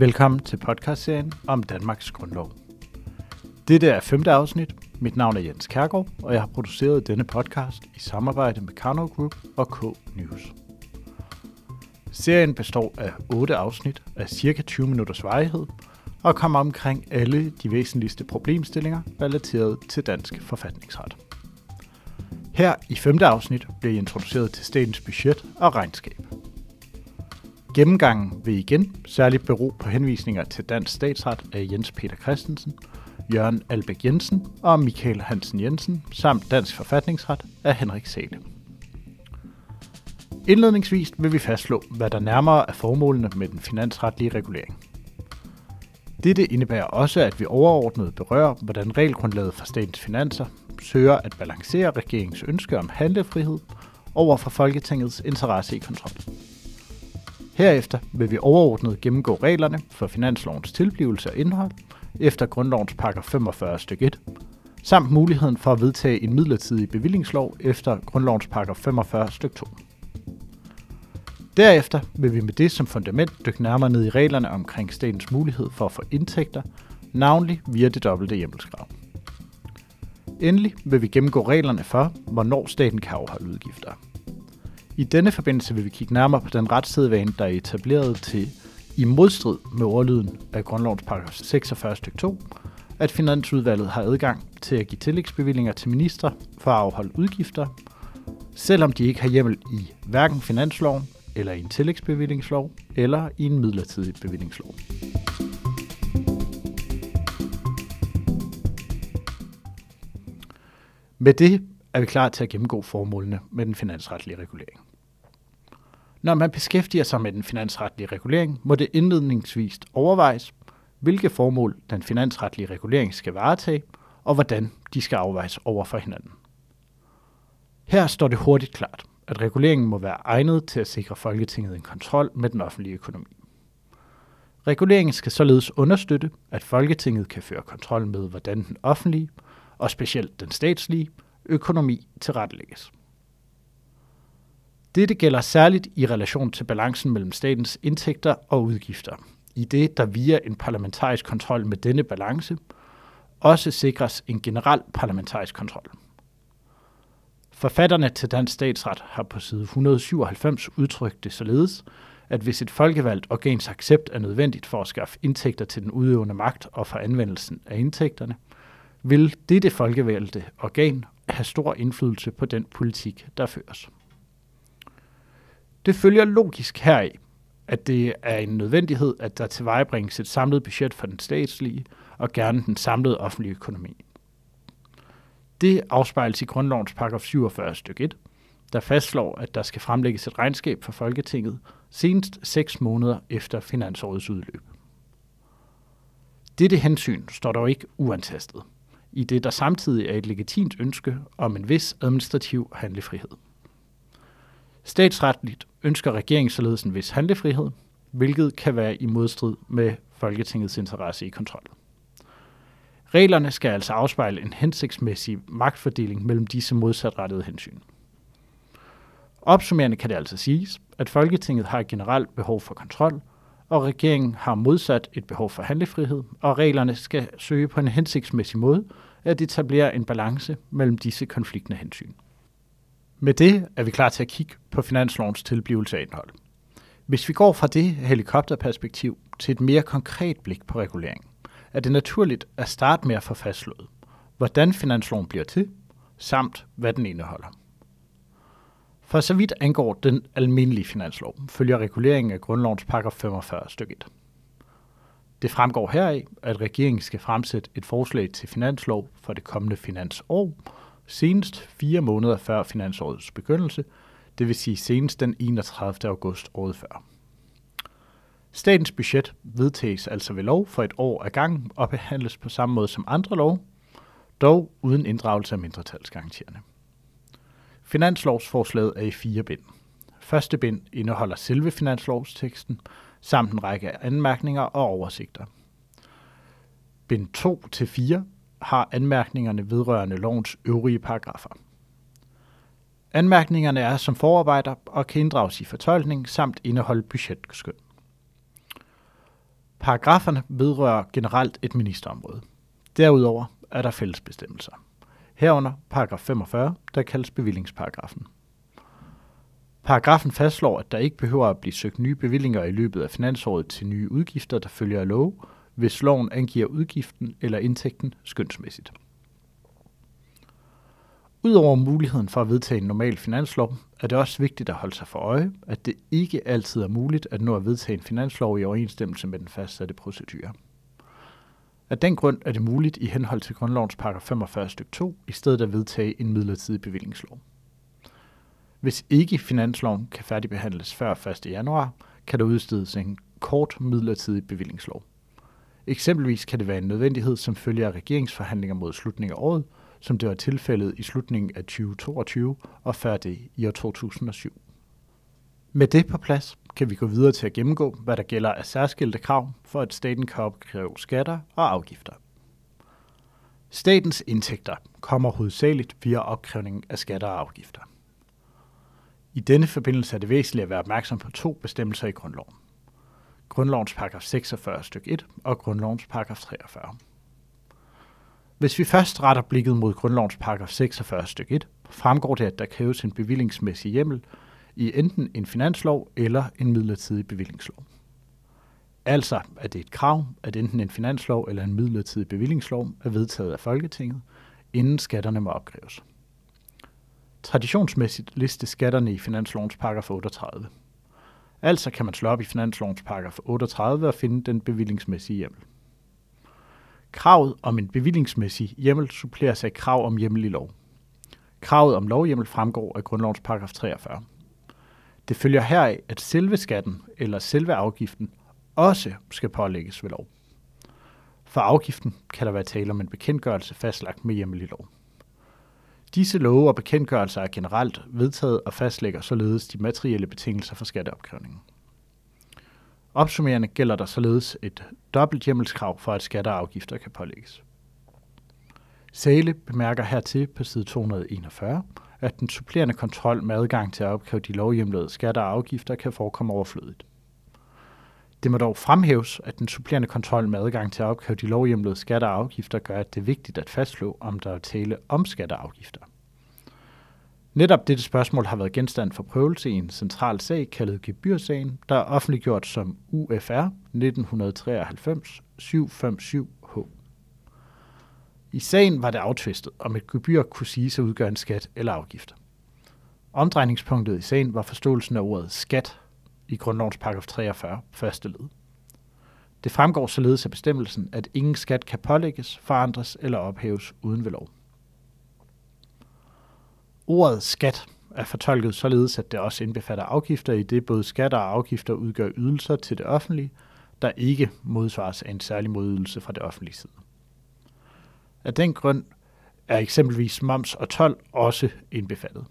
Velkommen til podcastserien om Danmarks Grundlov. Dette er femte afsnit. Mit navn er Jens Kærgaard, og jeg har produceret denne podcast i samarbejde med Karno Group og K News. Serien består af otte afsnit af cirka 20 minutters varighed og kommer omkring alle de væsentligste problemstillinger relateret til dansk forfatningsret. Her i femte afsnit bliver I introduceret til statens budget og regnskab. Gennemgangen vil igen særligt bero på henvisninger til dansk statsret af Jens Peter Christensen, Jørgen Albæk Jensen og Michael Hansen Jensen, samt dansk forfatningsret af Henrik Sale. Indledningsvis vil vi fastslå, hvad der nærmere er formålene med den finansretlige regulering. Dette indebærer også, at vi overordnet berører, hvordan regelgrundlaget for statens finanser søger at balancere regeringens ønske om handlefrihed over for Folketingets interesse i kontrol. Herefter vil vi overordnet gennemgå reglerne for finanslovens tilblivelse og indhold efter grundlovens paragraf 45 stykke 1, samt muligheden for at vedtage en midlertidig bevillingslov efter grundlovens paragraf 45 stykke 2. Derefter vil vi med det som fundament dykke nærmere ned i reglerne omkring statens mulighed for at få indtægter, navnlig via det dobbelte hjemmelskrav. Endelig vil vi gennemgå reglerne for, hvornår staten kan afholde udgifter. I denne forbindelse vil vi kigge nærmere på den retssædvane, der er etableret til i modstrid med ordlyden af grundlovens paragraf 46 stykke 2, at Finansudvalget har adgang til at give tillægsbevillinger til ministre for at afholde udgifter, selvom de ikke har hjemmel i hverken finansloven eller i en tillægsbevillingslov eller i en midlertidig bevillingslov. Med det er vi klar til at gennemgå formålene med den finansretlige regulering. Når man beskæftiger sig med den finansretlige regulering, må det indledningsvis overvejes, hvilke formål den finansretlige regulering skal varetage, og hvordan de skal afvejes over for hinanden. Her står det hurtigt klart, at reguleringen må være egnet til at sikre Folketinget en kontrol med den offentlige økonomi. Reguleringen skal således understøtte, at Folketinget kan føre kontrol med, hvordan den offentlige, og specielt den statslige, økonomi tilrettelægges. Dette gælder særligt i relation til balancen mellem statens indtægter og udgifter, i det der via en parlamentarisk kontrol med denne balance også sikres en generel parlamentarisk kontrol. Forfatterne til Dansk Statsret har på side 197 udtrykt det således, at hvis et folkevalgt organs accept er nødvendigt for at skaffe indtægter til den udøvende magt og for anvendelsen af indtægterne, vil dette folkevalgte organ have stor indflydelse på den politik, der føres. Det følger logisk heraf, at det er en nødvendighed, at der tilvejebringes et samlet budget for den statslige og gerne den samlede offentlige økonomi. Det afspejles i grundlovens paragraf 47 stykke 1, der fastslår, at der skal fremlægges et regnskab for Folketinget senest 6 måneder efter finansårets udløb. Dette hensyn står dog ikke uantastet, i det der samtidig er et legitimt ønske om en vis administrativ handlefrihed. Statsretligt ønsker regeringen således en vis handlefrihed, hvilket kan være i modstrid med Folketingets interesse i kontrol. Reglerne skal altså afspejle en hensigtsmæssig magtfordeling mellem disse modsatrettede hensyn. Opsummerende kan det altså siges, at Folketinget har et generelt behov for kontrol, og regeringen har modsat et behov for handlefrihed, og reglerne skal søge på en hensigtsmæssig måde at etablere en balance mellem disse konfliktende hensyn. Med det er vi klar til at kigge på finanslovens tilblivelse af indhold. Hvis vi går fra det helikopterperspektiv til et mere konkret blik på regulering, er det naturligt at starte med at få fastslået, hvordan finansloven bliver til, samt hvad den indeholder. For så vidt angår den almindelige finanslov, følger reguleringen af grundlovens paragraf 45 stykke 1. Det fremgår heraf, at regeringen skal fremsætte et forslag til finanslov for det kommende finansår, senest fire måneder før finansårets begyndelse, det vil sige senest den 31. august året før. Statens budget vedtages altså ved lov for et år ad gangen og behandles på samme måde som andre lov, dog uden inddragelse af mindretalsgarantierne. Finanslovsforslaget er i fire bind. Første bind indeholder selve finanslovsteksten, samt en række anmærkninger og oversigter. Bind 2 til 4 har anmærkningerne vedrørende lovens øvrige paragrafer. Anmærkningerne er som forarbejder og kan inddrages i fortolkning samt indeholde budgetskøn. Paragraferne vedrører generelt et ministerområde. Derudover er der fællesbestemmelser. Herunder paragraf 45, der kaldes bevillingsparagrafen. Paragrafen fastslår, at der ikke behøver at blive søgt nye bevillinger i løbet af finansåret til nye udgifter, der følger af lov, hvis loven angiver udgiften eller indtægten skønsmæssigt. Udover muligheden for at vedtage en normal finanslov, er det også vigtigt at holde sig for øje, at det ikke altid er muligt at nå at vedtage en finanslov i overensstemmelse med den fastsatte procedure. Af den grund er det muligt i henhold til grundlovens paragraf 45 stykke 2 i stedet at vedtage en midlertidig bevillingslov. Hvis ikke finansloven kan færdigbehandles før 1. januar, kan der udstedes en kort midlertidig bevillingslov. Eksempelvis kan det være en nødvendighed som følge af regeringsforhandlinger mod slutningen af året, som det var tilfældet i slutningen af 2022 og før det i år 2007. Med det på plads kan vi gå videre til at gennemgå, hvad der gælder af særskilte krav for, at staten kan opkræve skatter og afgifter. Statens indtægter kommer hovedsageligt via opkrævning af skatter og afgifter. I denne forbindelse er det væsentligt at være opmærksom på to bestemmelser i grundloven. Grundlovens paragraf 46 stykke 1 og grundlovens paragraf 43. Hvis vi først retter blikket mod grundlovens paragraf 46 stykke 1, fremgår det, at der kræves en bevillingsmæssig hjemmel i enten en finanslov eller en midlertidig bevillingslov. Altså er det et krav, at enten en finanslov eller en midlertidig bevillingslov er vedtaget af Folketinget, inden skatterne må opkræves. Traditionsmæssigt listes skatterne i finanslovens paragraf 38. Altså kan man slå op i finanslovens paragraf 38 og finde den bevillingsmæssige hjemmel. Kravet om en bevillingsmæssig hjemmel suppleres af krav om hjemmel i lov. Kravet om lovhjemmel fremgår af grundlovens paragraf 43. Det følger heraf, at selve skatten eller selve afgiften også skal pålægges ved lov. For afgiften kan der være tale om en bekendtgørelse fastlagt med hjemmel i lov. Disse love og bekendtgørelser er generelt vedtaget og fastlægger således de materielle betingelser for skatteopkrævningen. Opsummerende gælder der således et dobbelt hjemmelskrav for, at skatter og afgifter kan pålægges. Sale bemærker hertil på side 241, at den supplerende kontrol med adgang til at opkræve de lovhjemlede skatter og afgifter kan forekomme overflødigt. Det må dog fremhæves, at den supplerende kontrol med adgang til at opkræve de lovhjemlede skatter og afgifter gør, at det er vigtigt at fastslå, om der er tale om skatter og afgifter. Netop dette spørgsmål har været genstand for prøvelse i en central sag kaldet gebyrsagen, der er offentliggjort som UFR 1993-757H. I sagen var det aftvistet, om et gebyr kunne sige at udgøre en skat eller afgift. Omdrejningspunktet i sagen var forståelsen af ordet skat i grundlovens paragraf 43, første led. Det fremgår således af bestemmelsen, at ingen skat kan pålægges, forandres eller ophæves uden ved lov. Ordet skat er fortolket således, at det også indbefatter afgifter, i det både skatter og afgifter udgør ydelser til det offentlige, der ikke modsvares af en særlig modydelse fra det offentlige side. Af den grund er eksempelvis moms og tolv også indbefattet.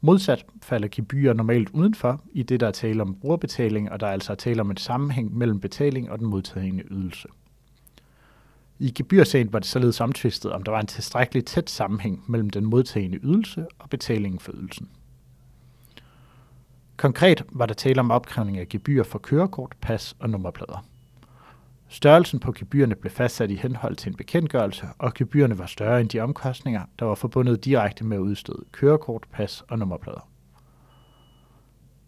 Modsat falder gebyrer normalt udenfor, i det der er tale om brugerbetaling, og der er altså tale om en sammenhæng mellem betaling og den modtagende ydelse. I gebyrsagen var det således omtvistet, om der var en tilstrækkelig tæt sammenhæng mellem den modtagende ydelse og betalingen for ydelsen. Konkret var der tale om opkrævning af gebyr for kørekort, pas og nummerplader. Størrelsen på gebyrerne blev fastsat i henhold til en bekendtgørelse, og gebyrerne var større end de omkostninger, der var forbundet direkte med at udstede kørekort, pas og nummerplader.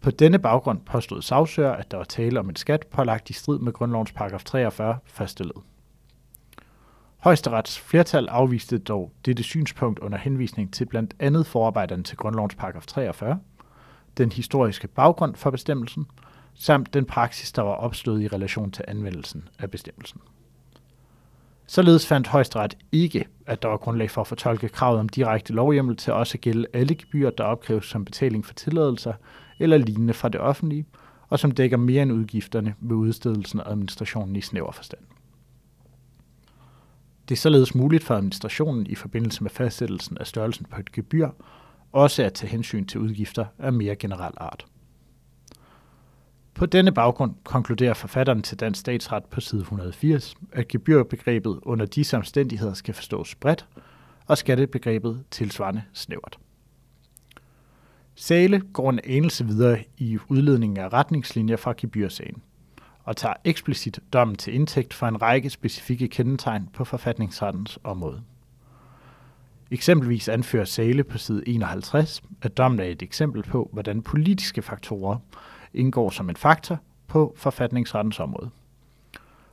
På denne baggrund påstod sagsøger, at der var tale om en skat pålagt i strid med grundlovens paragraf 43 første led. Højesterets flertal afviste dog dette synspunkt under henvisning til blandt andet forarbejderne til grundlovens paragraf 43, den historiske baggrund for bestemmelsen – samt den praksis, der var opstået i relation til anvendelsen af bestemmelsen. Således fandt højesteret ikke, at der var grundlag for at fortolke kravet om direkte lovhjemmel til også at gælde alle gebyrer, der opkræves som betaling for tilladelser eller lignende fra det offentlige, og som dækker mere end udgifterne ved udstedelsen og administrationen i snæver forstand. Det er således muligt for administrationen i forbindelse med fastsættelsen af størrelsen på et gebyr, også at tage hensyn til udgifter af mere generel art. På denne baggrund konkluderer forfatteren til Dansk Statsret på side 180, at gebyrbegrebet under disse omstændigheder skal forstås bredt, og skattebegrebet tilsvarende snævert. Sale går en anelse videre i udledningen af retningslinjer fra gebyrsagen, og tager eksplicit dommen til indtægt for en række specifikke kendetegn på forfatningsrettens område. Eksempelvis anfører Sale på side 51, at dommen er et eksempel på, hvordan politiske faktorer indgår som en faktor på forfatningsrettens område.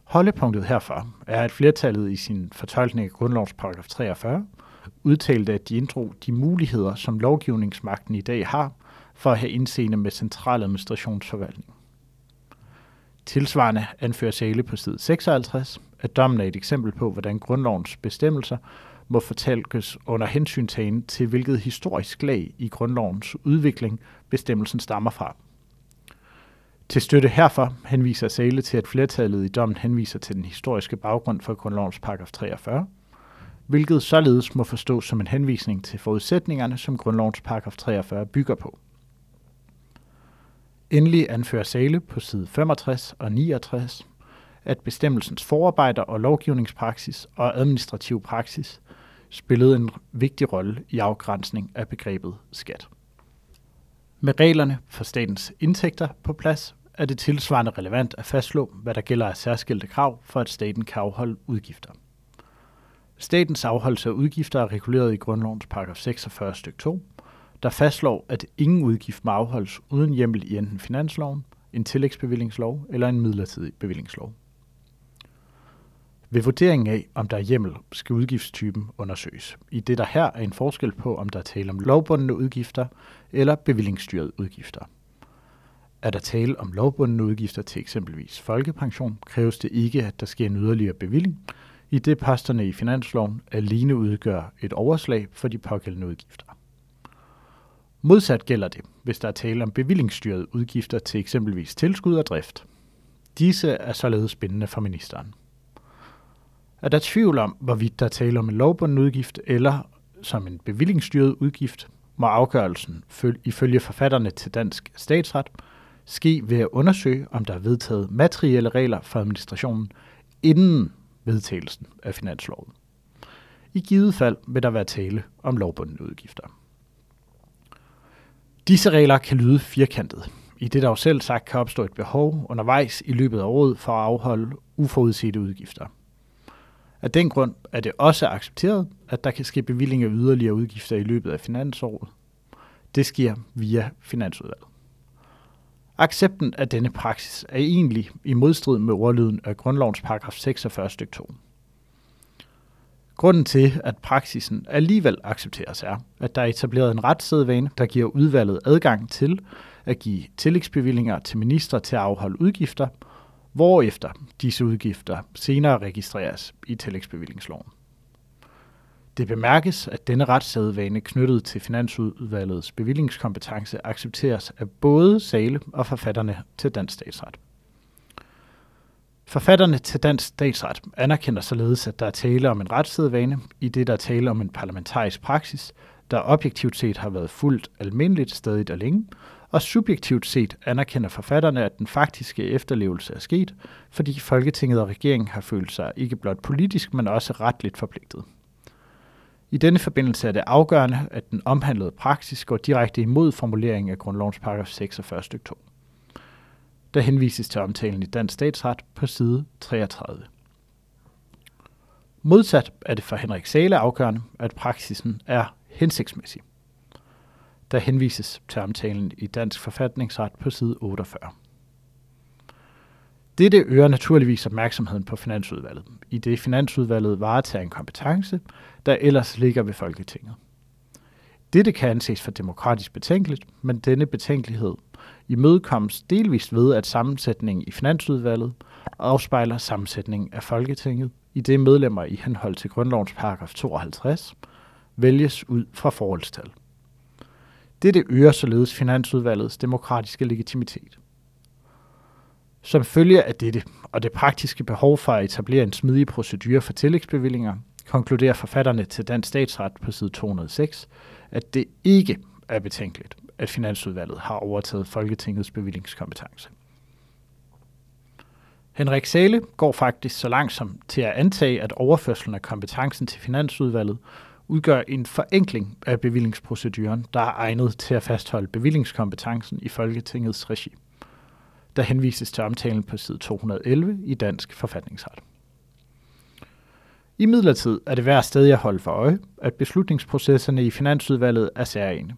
Holdepunktet herfor er, at flertallet i sin fortolkning af grundlovens paragraf 43 udtalte, at de inddrog de muligheder, som lovgivningsmagten i dag har for at have indseende med central administrationsforvaltning. Tilsvarende anfører Sale på side 56, at dommen er et eksempel på, hvordan grundlovens bestemmelser må fortælkes under hensyntagen til, hvilket historisk lag i grundlovens udvikling bestemmelsen stammer fra. Til støtte herfor henviser Sale til, at flertallet i dommen henviser til den historiske baggrund for grundlovens paragraf 43, hvilket således må forstås som en henvisning til forudsætningerne, som grundlovens paragraf 43 bygger på. Endelig anfører Sale på side 65 og 69, at bestemmelsens forarbejder og lovgivningspraksis og administrativ praksis spillede en vigtig rolle i afgrænsning af begrebet skat. Med reglerne for statens indtægter på plads er det tilsvarende relevant at fastslå, hvad der gælder af særskilte krav for, at staten kan afholde udgifter. Statens afholdelse af udgifter er reguleret i grundlovens paragraf 46 stykke 2, der fastslår, at ingen udgift må afholdes uden hjemmel i enten finansloven, en tillægsbevillingslov eller en midlertidig bevillingslov. Ved vurderingen af, om der er hjemmel, skal udgiftstypen undersøges, i det der her er en forskel på, om der er tale om lovbundne udgifter eller bevillingsstyrede udgifter. Er der tale om lovbundne udgifter til eksempelvis folkepension, kræves det ikke, at der sker en yderligere bevilling, i det posterne i finansloven alene udgør et overslag for de pågældende udgifter. Modsat gælder det, hvis der er tale om bevillingsstyrede udgifter til eksempelvis tilskud og drift. Disse er således bindende for ministeren. Er der tvivl om, hvorvidt der er tale om en lovbunden udgift eller som en bevillingsstyret udgift, må afgørelsen ifølge forfatterne til dansk statsret ske ved at undersøge, om der er vedtaget materielle regler for administrationen inden vedtagelsen af finansloven. I givet fald vil der være tale om lovbundne udgifter. Disse regler kan lyde firkantet, i det der jo selv sagt kan opstå et behov undervejs i løbet af året for at afholde uforudsete udgifter. Af den grund er det også accepteret, at der kan ske bevilling af yderligere udgifter i løbet af finansåret. Det sker via Finansudvalget. Accepten af denne praksis er egentlig i modstrid med ordlyden af grundlovens paragraf 46 stykke 2. Grunden til, at praksisen alligevel accepteres er, at der er etableret en retssædvane, der giver udvalget adgang til at give tillægsbevillinger til minister til at afholde udgifter, hvorefter disse udgifter senere registreres i tillægsbevillingsloven. Det bemærkes, at denne retssædvane knyttet til Finansudvalgets bevillingskompetence accepteres af både Sale og forfatterne til dansk statsret. Forfatterne til dansk statsret anerkender således, at der er tale om en retssædvane, i det der er tale om en parlamentarisk praksis, der objektivt set har været fuldt almindeligt stadigt og længe, og subjektivt set anerkender forfatterne, at den faktiske efterlevelse er sket, fordi Folketinget og regeringen har følt sig ikke blot politisk, men også retligt forpligtet. I denne forbindelse er det afgørende, at den omhandlede praksis går direkte imod formuleringen af grundlovens paragraf 46 stykke 2. Der henvises til omtalen i dansk statsret på side 33. Modsat er det for Henrik Sale afgørende, at praksisen er hensigtsmæssig. Der henvises til omtalen i dansk forfatningsret på side 48. Dette øger naturligvis opmærksomheden på Finansudvalget, i det Finansudvalget varetager en kompetence, der ellers ligger ved Folketinget. Dette kan anses for demokratisk betænkeligt, men denne betænkelighed imødekommes delvist ved, at sammensætningen i Finansudvalget afspejler sammensætningen af Folketinget, i det medlemmer i henhold til grundlovens paragraf 52 vælges ud fra forholdstal. Dette øger således Finansudvalgets demokratiske legitimitet. Som følge af dette og det praktiske behov for at etablere en smidig procedure for tillægsbevillinger, konkluderer forfatterne til Dansk Statsret på side 206, at det ikke er betænkeligt, at Finansudvalget har overtaget Folketingets bevillingskompetence. Henrik Sale går faktisk så langt som til at antage, at overførselen af kompetencen til Finansudvalget udgør en forenkling af bevillingsproceduren, der er egnet til at fastholde bevillingskompetencen i Folketingets regi. der henvises til omtalen på side 211 i Dansk Forfatningsret. I midlertid er det værd sted at holde for øje, at beslutningsprocesserne i Finansudvalget er særlige.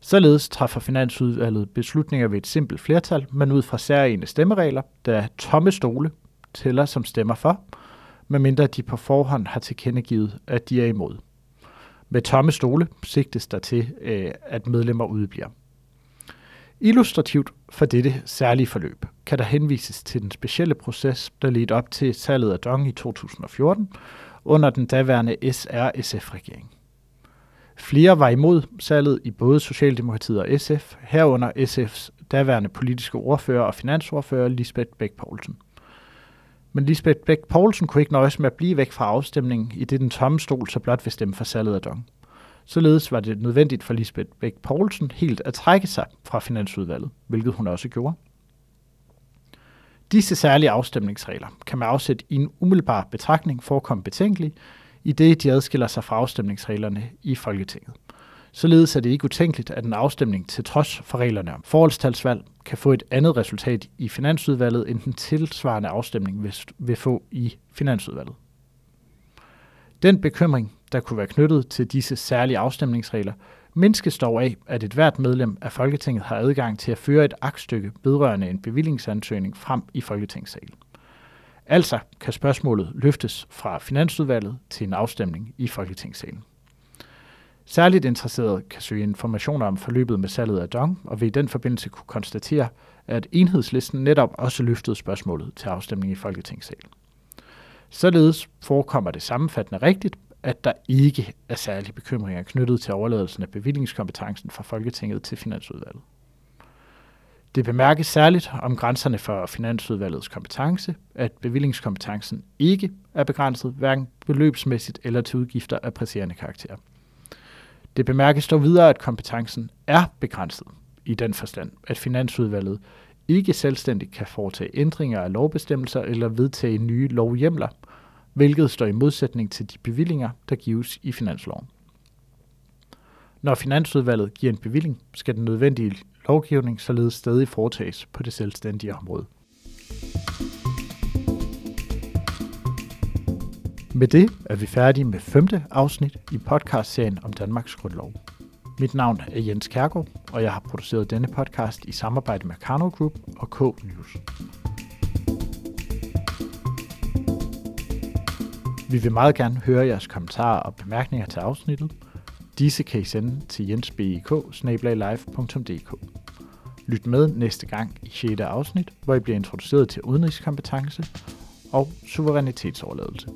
Således træffer Finansudvalget beslutninger ved et simpelt flertal, men ud fra særlige stemmeregler, der tomme stole tæller som stemmer for, medmindre de på forhånd har tilkendegivet, at de er imod. Med tomme stole sigtes der til, øh, at medlemmer udbliver. Illustrativt for dette særlige forløb kan der henvises til den specielle proces, der ledte op til salget af Dong i 2014 under den daværende SR-SF-regering. Flere var imod salget i både Socialdemokratiet og SF, herunder SF's daværende politiske ordfører og finansordfører Lisbeth Bæk Poulsen. Men Lisbeth Bæk Poulsen kunne ikke nøjes med at blive væk fra afstemningen, i det den tomme stol så blot vil stemme for salget af Dong. Således var det nødvendigt for Lisbeth Bæk Poulsen helt at trække sig fra Finansudvalget, hvilket hun også gjorde. Disse særlige afstemningsregler kan med afsæt i en umiddelbar betragtning forekomme betænkelige, i det de adskiller sig fra afstemningsreglerne i Folketinget. Således er det ikke utænkeligt, at en afstemning til trods for reglerne om forholdstalsvalg kan få et andet resultat i Finansudvalget, end den tilsvarende afstemning vil få i Finansudvalget. Den bekymring, der kunne være knyttet til disse særlige afstemningsregler, mindskes dog af, at et hvert medlem af Folketinget har adgang til at føre et aktstykke vedrørende en bevillingsansøgning frem i Folketingssalen. Altså kan spørgsmålet løftes fra Finansudvalget til en afstemning i Folketingssalen. Særligt interesseret kan søge informationer om forløbet med salget af Dong, og vil i den forbindelse kunne konstatere, at enhedslisten netop også løftede spørgsmålet til afstemning i Folketingssalen. Således forekommer det sammenfattende rigtigt, at der ikke er særlige bekymringer knyttet til overladelsen af bevillingskompetencen fra Folketinget til Finansudvalget. Det bemærkes særligt om grænserne for Finansudvalgets kompetence, at bevillingskompetencen ikke er begrænset hverken beløbsmæssigt eller til udgifter af presserende karakter. Det bemærkes dog videre, at kompetencen er begrænset i den forstand, at Finansudvalget ikke selvstændigt kan foretage ændringer af lovbestemmelser eller vedtage nye lovhjemler, hvilket står i modsætning til de bevillinger, der gives i finansloven. Når Finansudvalget giver en bevilling, skal den nødvendige lovgivning således stadig foretages på det selvstændige område. Med det er vi færdige med femte afsnit i podcastserien om Danmarks Grundlov. Mit navn er Jens Kærgaard, og jeg har produceret denne podcast i samarbejde med Karno Group og K-News. Vi vil meget gerne høre jeres kommentarer og bemærkninger til afsnittet. Disse kan I sende til jensbik Lyt med næste gang i 6. afsnit, hvor I bliver introduceret til udenrigskompetence og suverænitetsoverladelse.